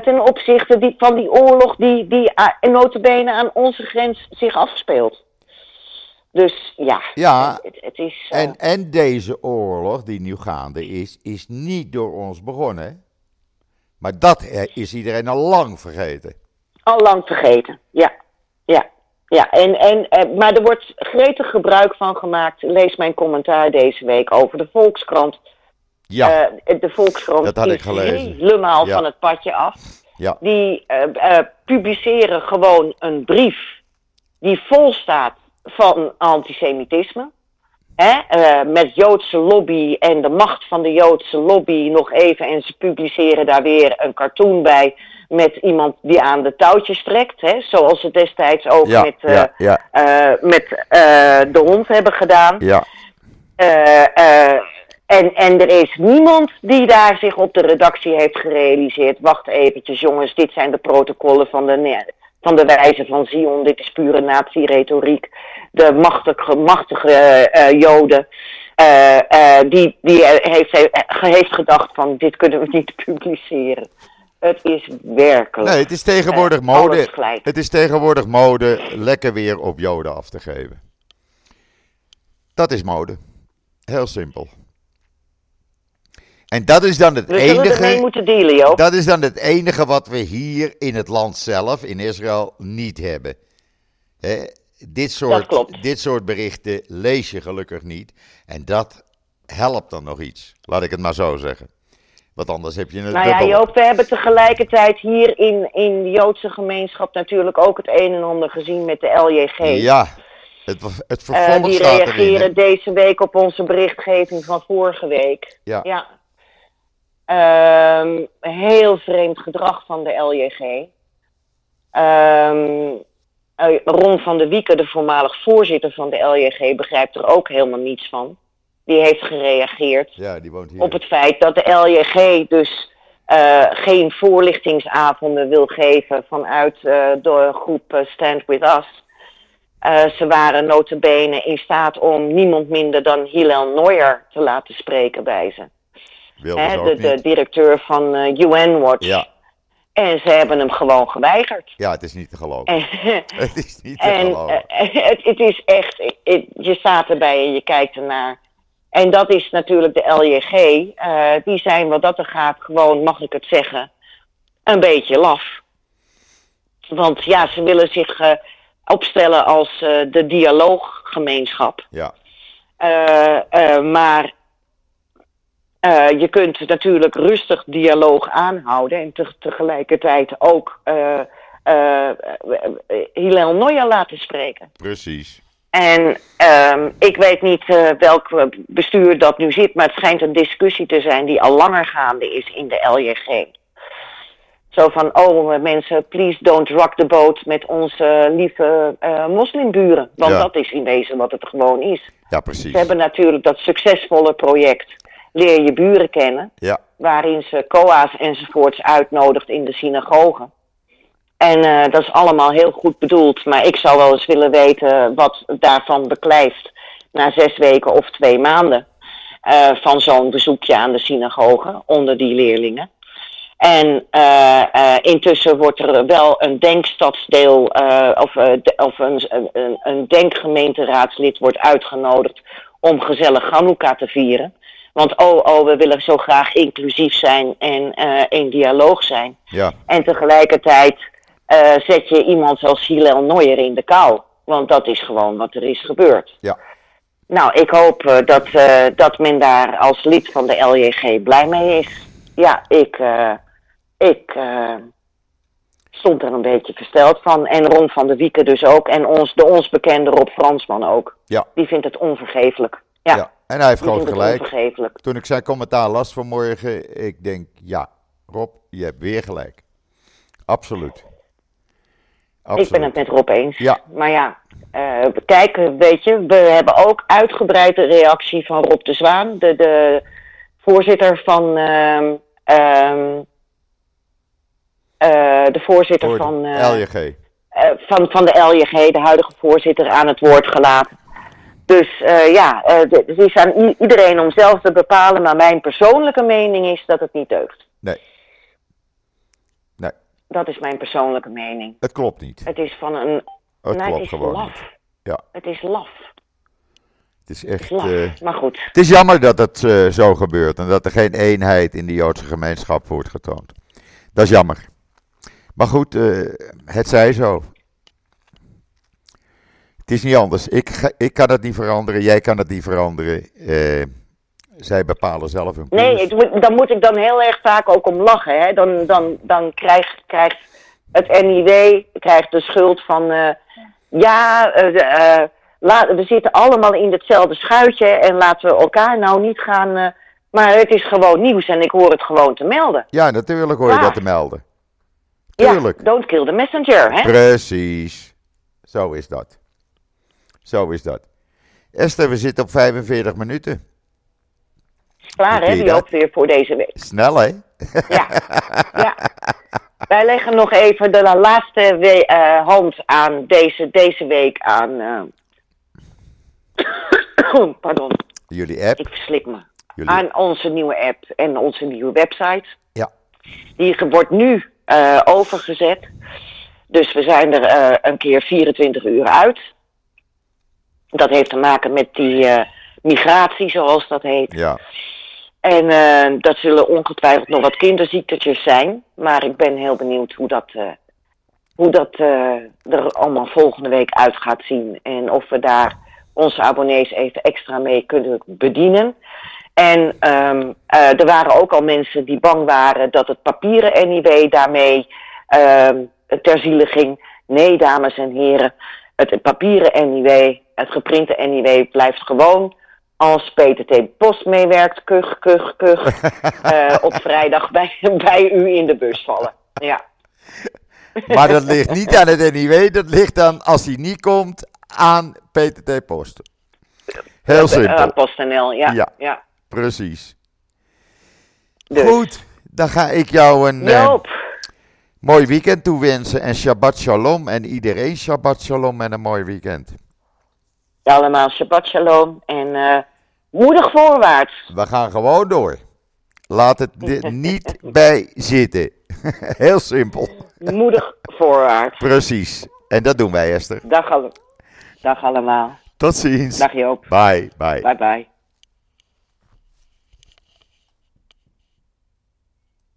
ten opzichte die, van die oorlog die, die uh, notabene aan onze grens zich afspeelt. Dus ja, Ja, het, het is... eh, En, en deze oorlog die nu gaande is, is niet door ons begonnen. Maar dat eh, is iedereen al lang vergeten. Al lang vergeten, ja. Ja, ja. En, en, eh, maar er wordt gretig gebruik van gemaakt. Lees mijn commentaar deze week over de Volkskrant. Ja, de Volkskrant Dat had ik gelezen. helemaal Ja. van het padje af. ja, Die publiceren gewoon een brief die vol staat van antisemitisme. Hè? eh, met Joodse lobby en de macht van de Joodse lobby nog even. En ze publiceren daar weer een cartoon bij met iemand die aan de touwtjes trekt. Hè? Zoals ze destijds ook ja, met, eh, ja, ja, eh, met de hond hebben gedaan. ja. En, en er is niemand die daar zich op de redactie heeft gerealiseerd. Wacht eventjes jongens, dit zijn de protocollen van de, van de wijze van Zion. Dit is pure nazi-retoriek. De machtige, machtige eh, joden. eh, eh, die die heeft, heeft, heeft gedacht van dit kunnen we niet publiceren. Het is werkelijk. Nee, het is tegenwoordig mode. Het is tegenwoordig mode lekker weer op Joden af te geven. Dat is mode. Heel simpel. En dat is dan het We enige. moeten dealen, Joop. Dat is dan het enige wat we hier in het land zelf, in Israël, niet hebben. Hè, dit, soort, dit soort berichten lees je gelukkig niet. En dat helpt dan nog iets. Laat ik het maar zo zeggen. Want anders heb je een Nou ja. Joop, we hebben tegelijkertijd hier in, in de Joodse gemeenschap natuurlijk ook het een en ander gezien met de LJG. Ja, het, het Eh, die erin. reageren deze week op onze berichtgeving van vorige week. Ja. Ja. Ehm, heel vreemd gedrag van de LJG. Ehm, eh, Ron van der Wieken, de voormalig voorzitter van de LJG, begrijpt er ook helemaal niets van. Die heeft gereageerd Ja, die woont hier. op het feit dat de LJG dus eh, geen voorlichtingsavonden wil geven vanuit eh, de groep Stand With Us. Ze waren notabene in staat om niemand minder dan Hillel Neuer te laten spreken bij ze. Wilde ook de, directeur van eh, UN Watch. Ja, En ze hebben hem gewoon geweigerd. ja, het is niet te geloven. En, Het is niet te en geloven. eh, het, het is echt, het- je staat erbij en je kijkt ernaar. En dat is natuurlijk de LJG. eh, die zijn wat dat er gaat gewoon, mag ik het zeggen, een beetje laf. Want ja, ze willen zich eh, opstellen als eh, de dialooggemeenschap. Ja, Eh, eh, maar eh, je kunt natuurlijk rustig dialoog aanhouden en te- tegelijkertijd ook eh eh, eh, Hillel Neuer laten spreken. precies. En ehm, ik weet niet welk bestuur dat nu zit, maar het schijnt een discussie te zijn die al langer gaande is in de LJG. Zo van, oh mensen, please don't rock the boat met onze lieve moslimburen. Want Ja. dat is in wezen wat het gewoon is. Ja, precies. Ze hebben natuurlijk dat succesvolle project Leer je buren kennen, Ja, waarin ze koa's enzovoorts uitnodigt in de synagogen. En eh, dat is allemaal heel goed bedoeld, maar ik zou wel eens willen weten wat daarvan beklijft na zes weken of twee maanden eh, van zo'n bezoekje aan de synagoge onder die leerlingen. En eh, intussen wordt er wel een denkstadsdeel of, de- of een, een, een denkgemeenteraadslid wordt uitgenodigd om gezellig Hanukkah te vieren. Want oh, oh, we willen zo graag inclusief zijn en eh, in dialoog zijn. ja, En tegelijkertijd eh, zet je iemand als Hillel Neuer in de kou. Want dat is gewoon wat er is gebeurd. ja. Nou, ik hoop eh, dat, dat men daar als lid van de LJG blij mee is. Ja, ik, ik stond er een beetje versteld van. En Ron van der Wieken dus ook. En ons, de ons bekende Rob Fransman ook. Ja. Die vindt het onvergeeflijk. Ja, ja. En hij heeft groot gelijk. Toen ik zijn commentaar las vanmorgen, ik denk, ja, Rob, je hebt weer gelijk. Absoluut. Absoluut. Ik ben het met Rob eens. Ja. Maar ja, eh, kijk, weet je, we hebben ook uitgebreid de reactie van Rob de Zwaan, de, de voorzitter van. eh, de voorzitter van, eh, LJG. van, van de LJG, de huidige voorzitter, aan het woord gelaten. Dus uh, ja, uh, het is aan iedereen om zelf te bepalen. Maar mijn persoonlijke mening is dat het niet deugt. Nee. Nee. Dat is mijn persoonlijke mening. Het klopt niet. Het is van een... Het nou, klopt het is gewoon laf. niet. Ja. Het is laf. Het is echt... Laf. eh, maar goed. het is jammer dat het eh, zo gebeurt en dat er geen eenheid in de Joodse gemeenschap wordt getoond. Dat is jammer. Maar goed, eh, het zij zo. Is niet anders. Ik, ga- ik kan het niet veranderen, jij kan het niet veranderen. Eh, zij bepalen zelf hun koers. Nee, het dan moet ik dan heel erg vaak ook om lachen. Hè? Dan, dan, dan krijgt, krijgt het NIW krijgt de schuld van... eh, ja, la- we zitten allemaal in hetzelfde schuitje... en laten we elkaar nou niet gaan... maar het is gewoon nieuws en ik hoor het gewoon te melden. Ja, natuurlijk hoor je Ja. dat te melden. Tuurlijk. Ja, don't kill the messenger, hè? Precies. Zo is dat. Zo is dat. Esther, we zitten op 45 minuten. Klaar, hè? Die dat? ook weer voor deze week. Snel, hè? Ja, ja. Wij leggen nog even de laatste we- eh, hand aan deze, deze week aan. eh, pardon, Jullie app. ik verslik me. Jullie... Aan onze nieuwe app en onze nieuwe website. Ja. Die wordt nu eh, overgezet. Dus we zijn er een keer 24 uur uit. Dat heeft te maken met die eh, migratie, zoals dat heet. Ja. En eh, dat zullen ongetwijfeld nog wat kinderziektetjes zijn. Maar ik ben heel benieuwd hoe dat, eh, hoe dat er allemaal volgende week uit gaat zien. En of we daar onze abonnees even extra mee kunnen bedienen. En ehm, eh, er waren ook al mensen die bang waren dat het papieren NIW daarmee ehm, ter ziele ging. Nee, dames en heren, het papieren NIW, het geprinte NIW blijft gewoon als PTT Post meewerkt, kuch, kuch, kuch, eh, op vrijdag bij, bij u in de bus vallen. Ja, Maar dat ligt niet aan het NIW, dat ligt dan, als hij niet komt, aan PTT Post. Heel Eh, simpel. PostNL, ja. Ja. ja. Precies. Dus. Goed, dan ga ik jou een Joop, mooi weekend toewensen. En Shabbat Shalom. En iedereen Shabbat Shalom en een mooi weekend. allemaal Shabbat Shalom en eh, moedig voorwaarts. We gaan gewoon door. Laat het er niet bij zitten. Heel simpel. Moedig voorwaarts. Precies. En dat doen wij, Esther. Dag, alle- dag allemaal. Tot ziens. Dag Joop. Bye, bye. Bye bye.